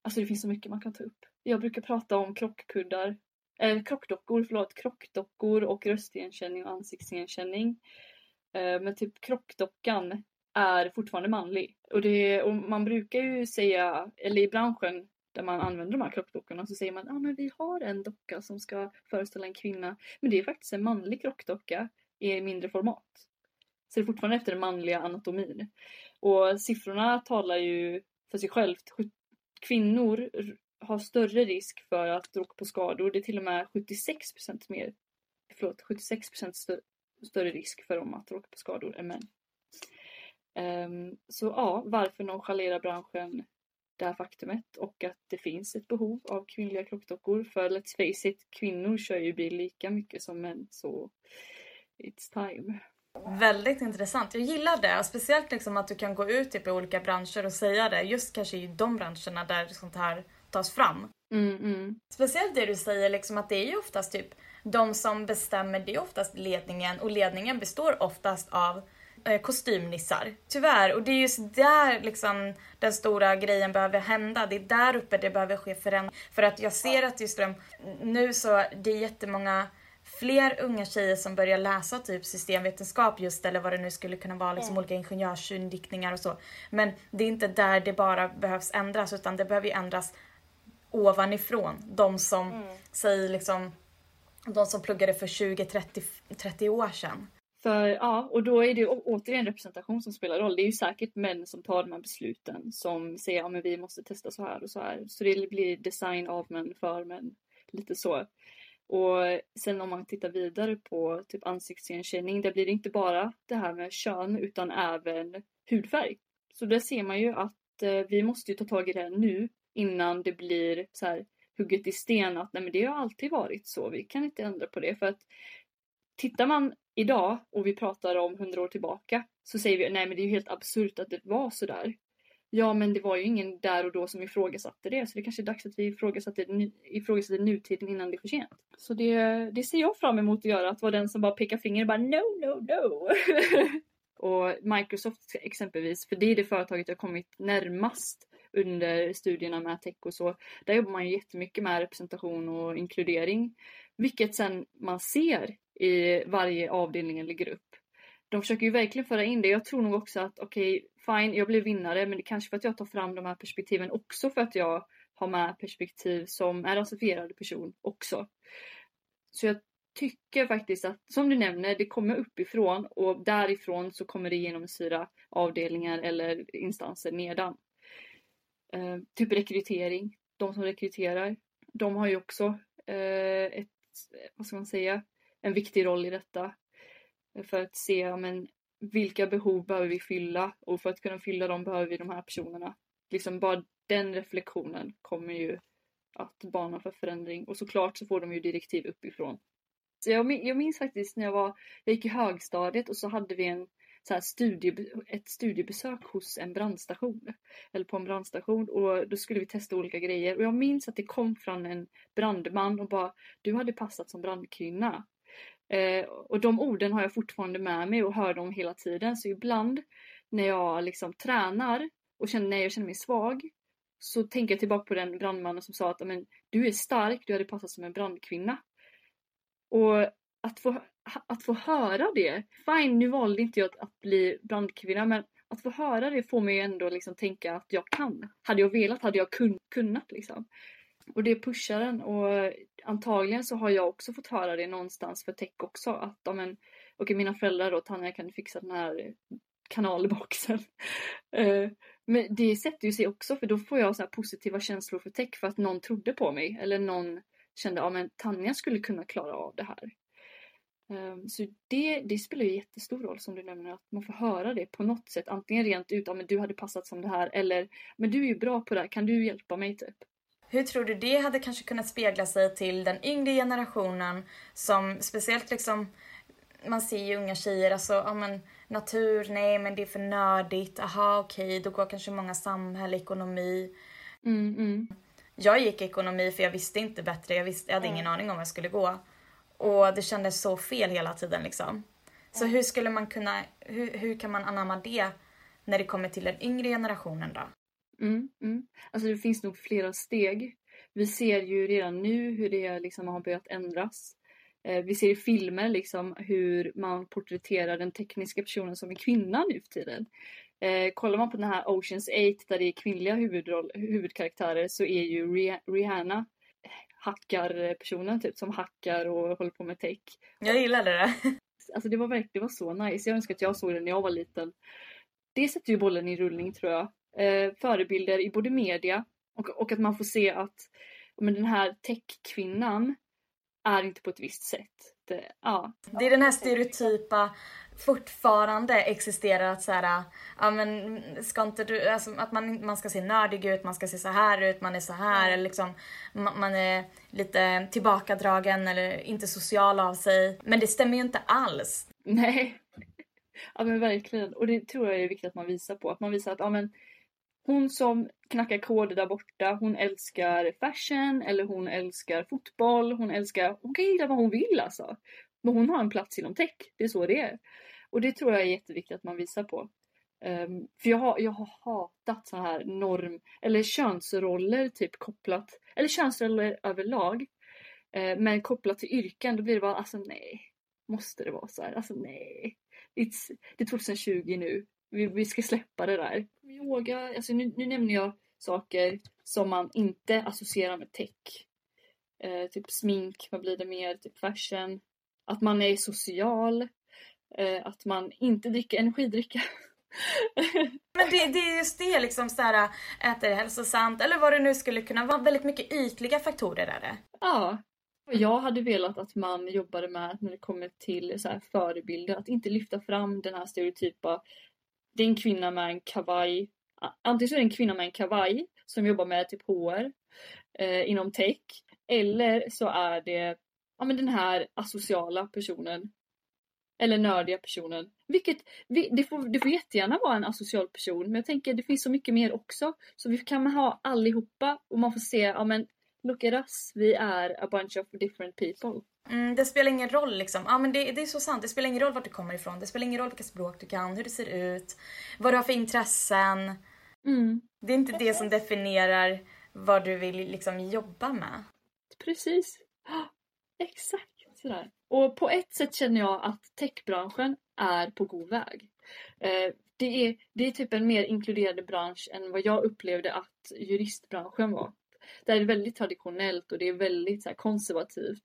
alltså det finns så mycket man kan ta upp. Jag brukar prata om krockkuddar, eh, krockdockor, förlåt, krockdockor och röstigenkänning och ansiktsigenkänning. Uh, men typ krockdockan är fortfarande manlig. Och, det, och man brukar ju säga, eller i branschen där man använder de här krockdockorna så säger man att ah, men vi har en docka som ska föreställa en kvinna. Men det är faktiskt en manlig krockdocka i mindre format. Så det är fortfarande efter den manliga anatomin. Och siffrorna talar ju för sig självt. Kvinnor har större risk för att råka på skador. Det är till och med 76% mer, förlåt, 76% stö större risk för dem att råka på skador än män. Um, så ja, varför nonchalera branschen det här faktumet och att det finns ett behov av kvinnliga krockdockor. För let's face it, kvinnor kör ju bil lika mycket som män så it's time. Väldigt intressant. Jag gillar det. Speciellt liksom att du kan gå ut typ i olika branscher och säga det. Just kanske i de branscherna där sånt här tas fram. Mm, mm. Speciellt det du säger liksom att det är ju oftast typ de som bestämmer, det är oftast ledningen och ledningen består oftast av eh, kostymnissar. Tyvärr. Och det är just där liksom den stora grejen behöver hända. Det är där uppe det behöver ske förändring. För att jag ser att just de, nu så, det är jättemånga fler unga tjejer som börjar läsa typ systemvetenskap just eller vad det nu skulle kunna vara, liksom Mm. olika ingenjörsinriktningar och så. Men det är inte där det bara behövs ändras utan det behöver ju ändras ovanifrån. De som, Mm. säger liksom, de som pluggade för 20-30 30 år sedan. För ja, och då är det återigen representation som spelar roll. Det är ju säkert män som tar de här besluten som säger ja men vi måste testa så här och så här. Så det blir design av män för män. Lite så. Och sen om man tittar vidare på typ ansiktsigenkänning, där blir det inte bara det här med kön utan även hudfärg. Så där ser man ju att eh, vi måste ju ta tag i det här nu innan det blir så här hugget i sten att nej men det har alltid varit så, vi kan inte ändra på det för att tittar man idag och vi pratar om hundra år tillbaka så säger vi nej men det är ju helt absurt att det var så där. Ja men det var ju ingen där och då som ifrågasatte det så det kanske är dags att vi ifrågasätter, ifrågasätter nutiden innan det är för sent. Så det, det ser jag fram emot att göra, att vara den som bara pekar finger och bara no, no, no. och Microsoft exempelvis, för det är det företaget jag kommit närmast under studierna med tech och så. Där jobbar man ju jättemycket med representation och inkludering. Vilket sen man ser i varje avdelning eller grupp. De försöker ju verkligen föra in det. Jag tror nog också att okej, fine, jag blir vinnare men det kanske för att jag tar fram de här perspektiven också för att jag har med perspektiv som är rasifierade person också. Så jag tycker faktiskt att, som du nämner, det kommer uppifrån och därifrån så kommer det genomsyra avdelningar eller instanser nedan. Eh, typ rekrytering. De som rekryterar, de har ju också eh, ett, vad ska man säga, en viktig roll i detta. För att se, ja, men, vilka behov behöver vi fylla och för att kunna fylla dem behöver vi de här personerna. Liksom bara den reflektionen kommer ju att bana för förändring och såklart så får de ju direktiv uppifrån. Så jag, jag minns faktiskt när jag var, jag gick i högstadiet och så hade vi en så här studie, ett studiebesök hos en brandstation. Eller på en brandstation och då skulle vi testa olika grejer och jag minns att det kom från en brandman och bara du hade passat som brandkvinna. Eh, och de orden har jag fortfarande med mig och hör dem hela tiden så ibland när jag liksom tränar och känner, när jag känner mig svag så tänker jag tillbaka på den brandmannen som sa att men, du är stark, du hade passat som en brandkvinna. Och att få, att få höra det, fine nu valde inte jag att, att bli brandkvinna men att få höra det får mig ändå liksom tänka att jag kan. Hade jag velat hade jag kun, kunnat liksom. Och det pushar en och antagligen så har jag också fått höra det någonstans för tech också att ja, men, okej mina föräldrar då Tanja kan du fixa den här kanalboxen. Eh, men det sätter ju sig också för då får jag så här positiva känslor för tech för att någon trodde på mig eller någon kände ja men Tanja skulle kunna klara av det här. Eh, så det, det spelar ju jättestor roll som du nämner att man får höra det på något sätt. Antingen rent ut, ja men du hade passat som det här eller men du är ju bra på det här, kan du hjälpa mig typ? Hur tror du det hade kanske kunnat spegla sig till den yngre generationen som speciellt liksom man ser ju unga tjejer, alltså ja men natur, nej men det är för nördigt, aha okej, då går kanske många samhälle, ekonomi. Mm, mm. Jag gick ekonomi för jag visste inte bättre, jag, visste, jag hade ingen aning om vad jag skulle gå. Och det kändes så fel hela tiden liksom. Så hur skulle man kunna, hur, hur kan man anamma det när det kommer till den yngre generationen då? Mm, mm. Alltså det finns nog flera steg. Vi ser ju redan nu hur det liksom har börjat ändras. Eh, vi ser i filmer liksom hur man porträtterar den tekniska personen som en kvinna nu för tiden. Eh, kollar man på den här Oceans 8 där det är kvinnliga huvudroll, huvudkaraktärer så är ju Rih- Rihanna hackarpersonen typ som hackar och håller på med tech. Jag gillade det. Alltså det var verkligen det var så nice. Jag önskar att jag såg den när jag var liten. Det sätter ju bollen i rullning tror jag. Eh, förebilder i både media och, och att man får se att men den här techkvinnan är inte på ett visst sätt. Det, ja. Det är den här stereotypa fortfarande existerar att så här, ja men ska inte du, alltså att man, man ska se nördig ut, man ska se så här ut, man är så här, eller liksom man, man är lite tillbakadragen eller inte social av sig. Men det stämmer ju inte alls. Nej. Ja men verkligen. Och det tror jag är viktigt att man visar på. Att man visar att ja, men, hon som knackar koder där borta, hon älskar fashion eller hon älskar fotboll. Hon älskar, hon kan gilla vad hon vill alltså. Men hon har en plats inom tech. Det är så det är. Och det tror jag är jätteviktigt att man visar på. Um, för jag har, jag har hatat så här norm eller könsroller typ kopplat, eller könsroller överlag. Uh, men kopplat till yrken då blir det bara alltså nej. Måste det vara så här? Alltså nej. It's, det är 2020 nu. Vi, vi ska släppa det där. Yoga, alltså nu, nu nämner jag saker som man inte associerar med tech. Eh, typ smink, vad blir det mer? Typ fashion. Att man är social. Eh, att man inte dricker energidricka. Men det, det, är just det liksom så här, äter hälsosamt eller vad det nu skulle kunna vara. Väldigt mycket ytliga faktorer är det. Ja. Jag hade velat att man jobbade med när det kommer till så här förebilder, att inte lyfta fram den här stereotypa det är en kvinna med en kavaj. Antingen så är det en kvinna med en kavaj som jobbar med typ HR eh, inom tech. Eller så är det ja, men den här asociala personen. Eller nördiga personen. Vilket, vi, det, får, det får jättegärna vara en asocial person men jag tänker det finns så mycket mer också. Så vi kan ha allihopa och man får se, ja men look at us, vi är a bunch of different people. Mm, det spelar ingen roll liksom. Ja men det, det, är så sant. Det spelar ingen roll vart du kommer ifrån. Det spelar ingen roll vilka språk du kan, hur du ser ut, vad du har för intressen. Mm. Det är inte det som definierar vad du vill liksom jobba med. Precis. exakt sådär. Och på ett sätt känner jag att techbranschen är på god väg. Eh, det, är, det är typ en mer inkluderande bransch än vad jag upplevde att juristbranschen var. Där är det väldigt traditionellt och det är väldigt så konservativt.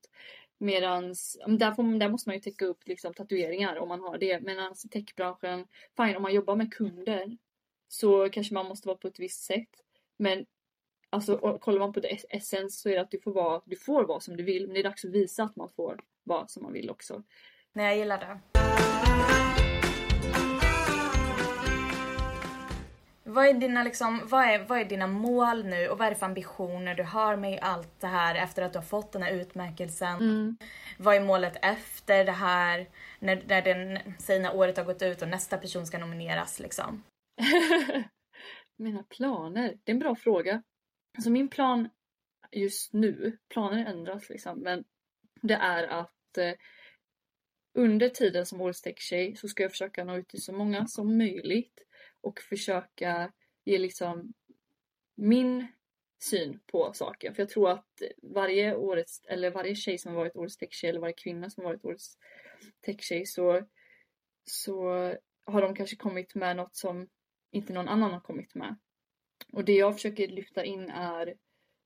Medans, där, får, där måste man ju täcka upp liksom, tatueringar om man har det. Medan i techbranschen, fine om man jobbar med kunder så kanske man måste vara på ett visst sätt. Men alltså, kollar man på det essens så är det att du får, vara, du får vara som du vill men det är dags att visa att man får vara som man vill också. Nej, jag gillar det. Vad är, dina, liksom, vad, är, vad är dina mål nu och vad är det för ambitioner du har med allt det här efter att du har fått den här utmärkelsen? Mm. Vad är målet efter det här? När, när, den, säg när året har gått ut och nästa person ska nomineras liksom. Mina planer? Det är en bra fråga. Alltså min plan just nu, planer ändras liksom, men det är att eh, under tiden som årets tech-tjej så ska jag försöka nå ut till så många som möjligt och försöka ge liksom min syn på saken. För jag tror att varje årets, eller varje tjej som har varit årets techtjej eller varje kvinna som har varit årets techtjej så, så har de kanske kommit med något som inte någon annan har kommit med. Och det jag försöker lyfta in är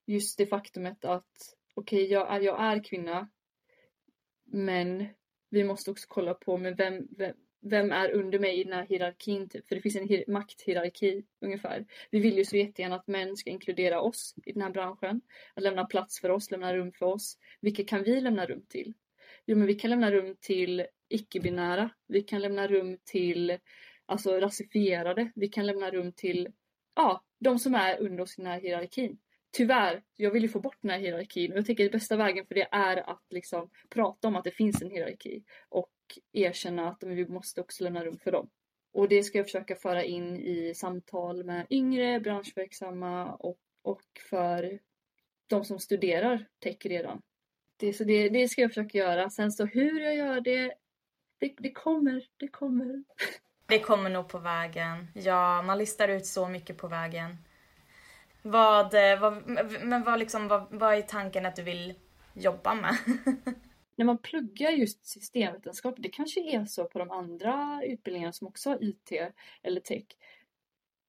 just det faktumet att okej, okay, jag, är, jag är kvinna men vi måste också kolla på med vem, vem, vem är under mig i den här hierarkin typ? För det finns en makthierarki ungefär. Vi vill ju så jättegärna att män ska inkludera oss i den här branschen. Att lämna plats för oss, lämna rum för oss. Vilka kan vi lämna rum till? Jo men vi kan lämna rum till icke-binära. Vi kan lämna rum till alltså rasifierade. Vi kan lämna rum till ja, de som är under oss i den här hierarkin. Tyvärr, jag vill ju få bort den här hierarkin och jag tänker att bästa vägen för det är att liksom prata om att det finns en hierarki och erkänna att vi måste också lämna rum för dem. Och det ska jag försöka föra in i samtal med yngre branschverksamma och, och för de som studerar tech redan. Det, så det, det ska jag försöka göra. Sen så hur jag gör det, det, det kommer, det kommer. Det kommer nog på vägen. Ja, man listar ut så mycket på vägen. Vad, eh, vad men vad, liksom, vad, vad är tanken att du vill jobba med? när man pluggar just systemvetenskap, det kanske är så på de andra utbildningarna som också har IT eller tech.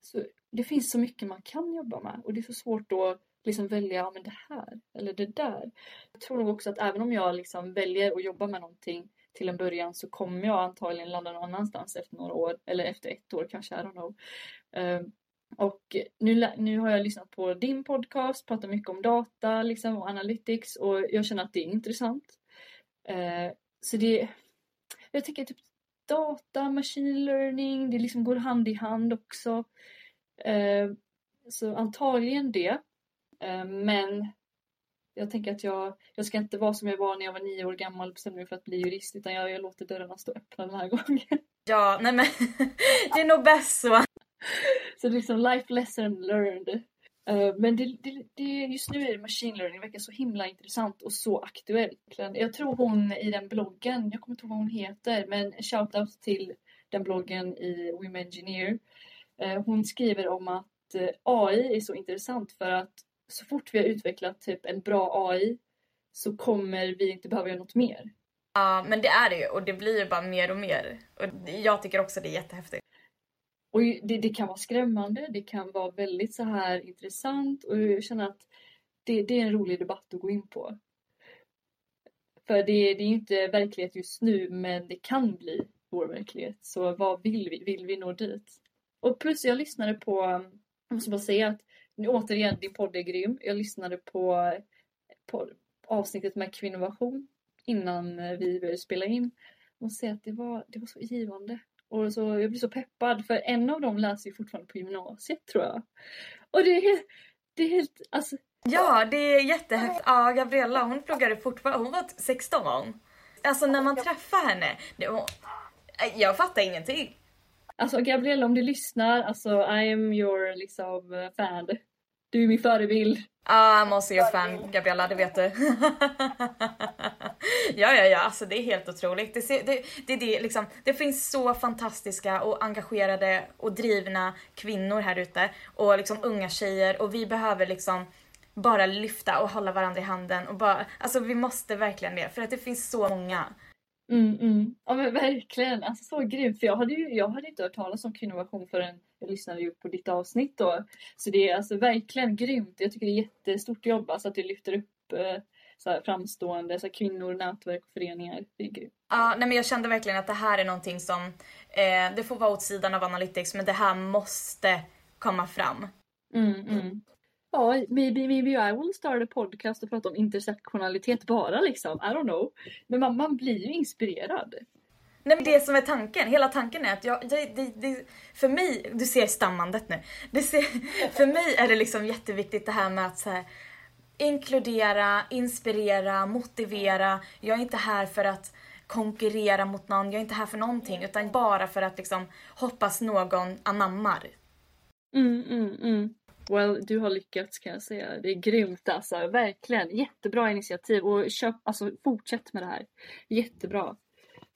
Så det finns så mycket man kan jobba med och det är så svårt då liksom välja ja, men det här eller det där. Jag tror nog också att även om jag liksom väljer att jobba med någonting till en början så kommer jag antagligen landa någon annanstans efter några år eller efter ett år kanske, I don't know. Um, och nu, nu har jag lyssnat på din podcast, pratat mycket om data liksom, och analytics och jag känner att det är intressant. Eh, så det, jag tycker typ data, machine learning, det liksom går hand i hand också. Eh, så antagligen det. Eh, men jag tänker att jag, jag ska inte vara som jag var när jag var nio år gammal och bestämde mig för att bli jurist utan jag, jag låter dörrarna stå öppna den här gången. Ja, nej men det är nog bäst så. Så det är liksom life lesson learned. Eh, men det, det, det, just nu är det machine learning verkar så himla intressant och så aktuellt. Jag tror hon i den bloggen, jag kommer inte ihåg vad hon heter, men shoutout till den bloggen i Women Engineer. Eh, hon skriver om att eh, AI är så intressant för att så fort vi har utvecklat typ en bra AI så kommer vi inte behöva göra något mer. Ja, men det är det ju och det blir ju bara mer och mer. Och jag tycker också det är jättehäftigt. Och det, det kan vara skrämmande, det kan vara väldigt så här intressant och jag känner att det, det är en rolig debatt att gå in på. För det, det är ju inte verklighet just nu men det kan bli vår verklighet. Så vad vill vi? Vill vi nå dit? Och plus jag lyssnade på, jag måste bara säga att återigen din podd är grym. Jag lyssnade på, på avsnittet med kvinnovation innan eh, vi började spela in. Och säga att det var, det var så givande. Och så, jag blir så peppad för en av dem läser ju fortfarande på gymnasiet tror jag. Och det är, det är helt, alltså. Ja, det är jättehäftigt. Ja, Gabriella hon pluggade fortfarande, hon var 16 var hon. Alltså när man träffar henne, det var, jag fattar ingenting. Alltså Gabriella om du lyssnar, alltså I am your liksom fan. Du är min förebild. Ja, I'm also your fan Gabriella, det vet du. ja, ja, ja, alltså det är helt otroligt. Det, det, det, det, liksom, det finns så fantastiska och engagerade och drivna kvinnor här ute och liksom unga tjejer och vi behöver liksom bara lyfta och hålla varandra i handen och bara, alltså vi måste verkligen det för att det finns så många. Mm, mm. Ja men verkligen, alltså så grymt. För jag hade ju jag hade inte hört talas om kvinnovation förrän jag lyssnade ju på ditt avsnitt då. Så det är alltså verkligen grymt. Jag tycker det är jättestort jobb alltså att du lyfter upp eh, så här, framstående så här, kvinnor, nätverk och föreningar. Det är grymt. Ja, nej men jag kände verkligen att det här är någonting som, eh, det får vara åt sidan av Analytics men det här måste komma fram. Mm, mm. Ja, maybe, maybe I will start a podcast och prata om intersektionalitet bara liksom. I don't know. Men man, man blir ju inspirerad. Nej men det som är tanken, hela tanken är att jag, det, det, det, för mig, du ser stammandet nu. Det ser, för mig är det liksom jätteviktigt det här med att så här, inkludera, inspirera, motivera. Jag är inte här för att konkurrera mot någon, jag är inte här för någonting utan bara för att liksom hoppas någon anammar. Mm, mm, mm. Well, du har lyckats kan jag säga. Det är grymt alltså, verkligen. Jättebra initiativ och köp, alltså fortsätt med det här. Jättebra.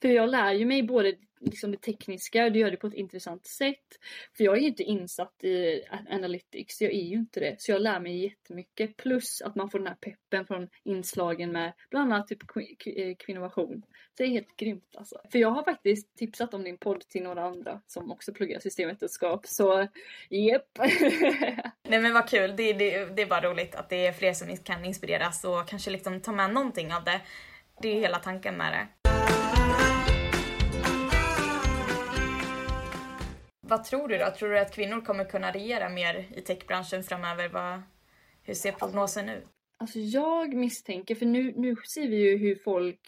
För jag lär ju mig både liksom det tekniska och du gör det på ett intressant sätt. För jag är ju inte insatt i analytics, jag är ju inte det. Så jag lär mig jättemycket. Plus att man får den här peppen från inslagen med bland annat typ eh, kvinnovation. Så det är helt grymt alltså. För jag har faktiskt tipsat om din podd till några andra som också pluggar systemvetenskap. Så jepp. Nej men vad kul, det, det, det är bara roligt att det är fler som kan inspireras och kanske liksom ta med någonting av det. Det är ju hela tanken med det. Vad tror du då? Tror du att kvinnor kommer kunna regera mer i techbranschen framöver? Vad, hur ser prognosen ut? Alltså jag misstänker, för nu, nu ser vi ju hur folk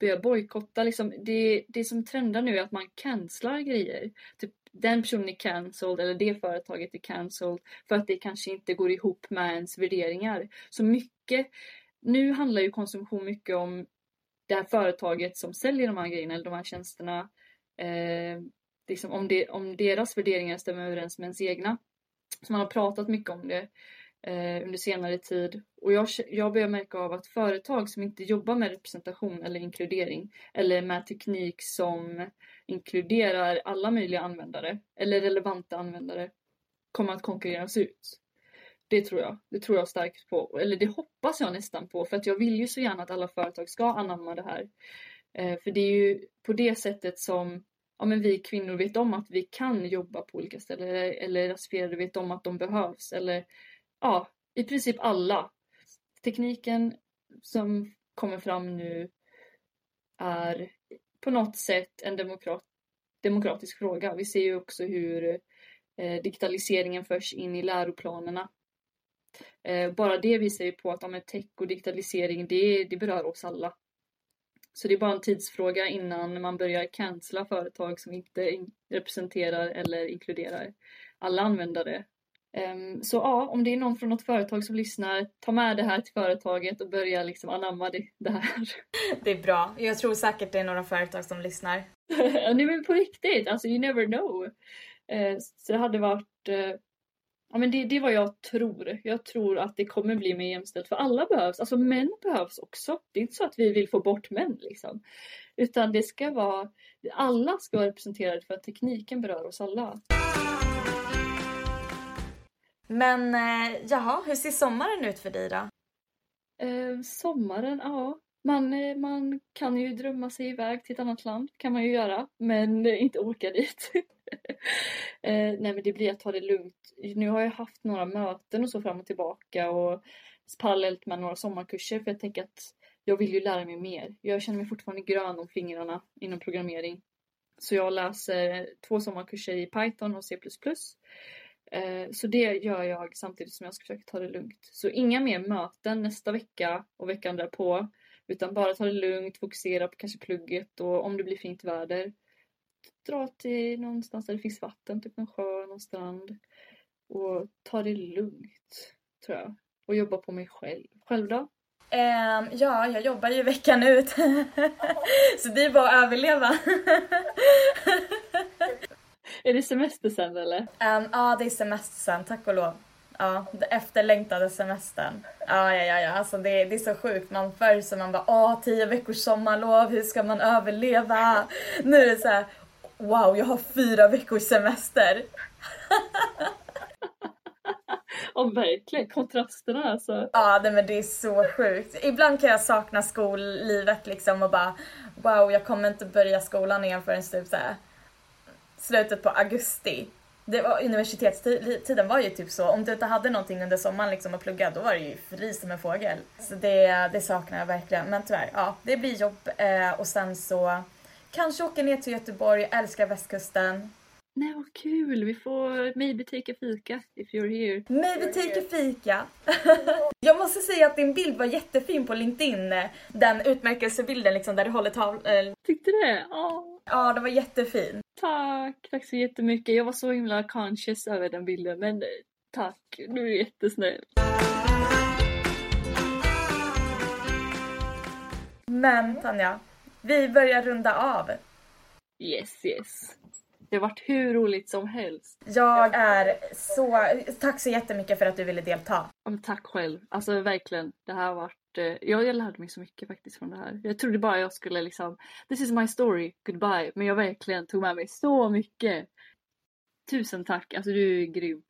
börjar bojkotta. Liksom, det, det som trendar nu är att man cancelar grejer. Typ den personen är cancelled eller det företaget är cancelled för att det kanske inte går ihop med ens värderingar. Så mycket, nu handlar ju konsumtion mycket om det här företaget som säljer de här grejerna eller de här tjänsterna. Eh, liksom om, det, om deras värderingar stämmer överens med ens egna. Så man har pratat mycket om det eh, under senare tid. Och jag, jag börjar märka av att företag som inte jobbar med representation eller inkludering eller med teknik som inkluderar alla möjliga användare eller relevanta användare kommer att konkurreras ut. Det tror jag. Det tror jag starkt på. Eller det hoppas jag nästan på för att jag vill ju så gärna att alla företag ska anamma det här. Eh, för det är ju på det sättet som ja, men vi kvinnor vet om att vi kan jobba på olika ställen eller, eller rasifierade vet om att de behövs eller ja, i princip alla. Tekniken som kommer fram nu är på något sätt en demokrat, demokratisk fråga. Vi ser ju också hur eh, digitaliseringen förs in i läroplanerna. Eh, bara det visar ju på att ja, tech och digitalisering, det, det berör oss alla. Så det är bara en tidsfråga innan man börjar cancella företag som inte representerar eller inkluderar alla användare. Ehm, så ja, om det är någon från något företag som lyssnar, ta med det här till företaget och börja liksom anamma det, här. Det är bra. Jag tror säkert det är några företag som lyssnar. Nej men på riktigt, alltså you never know. Ehm, så det hade varit eh, Ja men det, det är vad jag tror. Jag tror att det kommer bli mer jämställt för alla behövs. Alltså män behövs också. Det är inte så att vi vill få bort män liksom. Utan det ska vara, alla ska vara representerade för att tekniken berör oss alla. Men eh, jaha, hur ser sommaren ut för dig då? Eh, sommaren, ja. Man, eh, man kan ju drömma sig iväg till ett annat land, kan man ju göra, men inte åka dit. eh, nej men det blir att ta det lugnt. Nu har jag haft några möten och så fram och tillbaka och parallellt med några sommarkurser för jag tänker att jag vill ju lära mig mer. Jag känner mig fortfarande grön om fingrarna inom programmering. Så jag läser två sommarkurser i Python och C++. Eh, så det gör jag samtidigt som jag ska försöka ta det lugnt. Så inga mer möten nästa vecka och veckan därpå. Utan bara ta det lugnt, fokusera på kanske plugget och om det blir fint väder. Dra till någonstans där det finns vatten, typ en sjö, någon strand. Och ta det lugnt, tror jag. Och jobba på mig själv. Själv då? Um, ja, jag jobbar ju veckan ut. så det är bara att överleva. är det semester sen eller? Um, ja, det är semester sen, tack och lov. Ja, efterlängtade semestern. Ja, ja, ja, ja. Alltså det, det är så sjukt. Man förr så man bara, åh, tio veckors sommarlov, hur ska man överleva? Nu är det så här, wow, jag har fyra veckors semester. Och verkligen, kontrasterna alltså. Ja, men det är så sjukt. Ibland kan jag sakna skollivet liksom och bara, wow, jag kommer inte börja skolan igen förrän typ så här, slutet på augusti det var, universitetstiden var ju typ så, om du inte hade någonting under sommaren liksom att plugga då var det ju fri som en fågel. Så det, det saknar jag verkligen. Men tyvärr, ja, det blir jobb eh, och sen så kanske åka ner till Göteborg, älskar västkusten. Nej vad kul, vi får maybe take a fika if you're here. Maybe take a fika. jag måste säga att din bild var jättefin på LinkedIn. Den utmärkelsebilden liksom där du håller tavlan. Tyckte du det? Oh. Ja, den var jättefin. Tack, tack så jättemycket. Jag var så himla conscious över den bilden men eh, tack, du är jättesnäll. Men Tanja, vi börjar runda av. Yes, yes. Det har varit hur roligt som helst. Jag är så... Tack så jättemycket för att du ville delta. Ja, tack själv. Alltså verkligen. Det här har varit... Eh, jag, jag lärde mig så mycket faktiskt från det här. Jag trodde bara jag skulle liksom... This is my story, goodbye. Men jag verkligen tog med mig så mycket. Tusen tack. Alltså du är grym.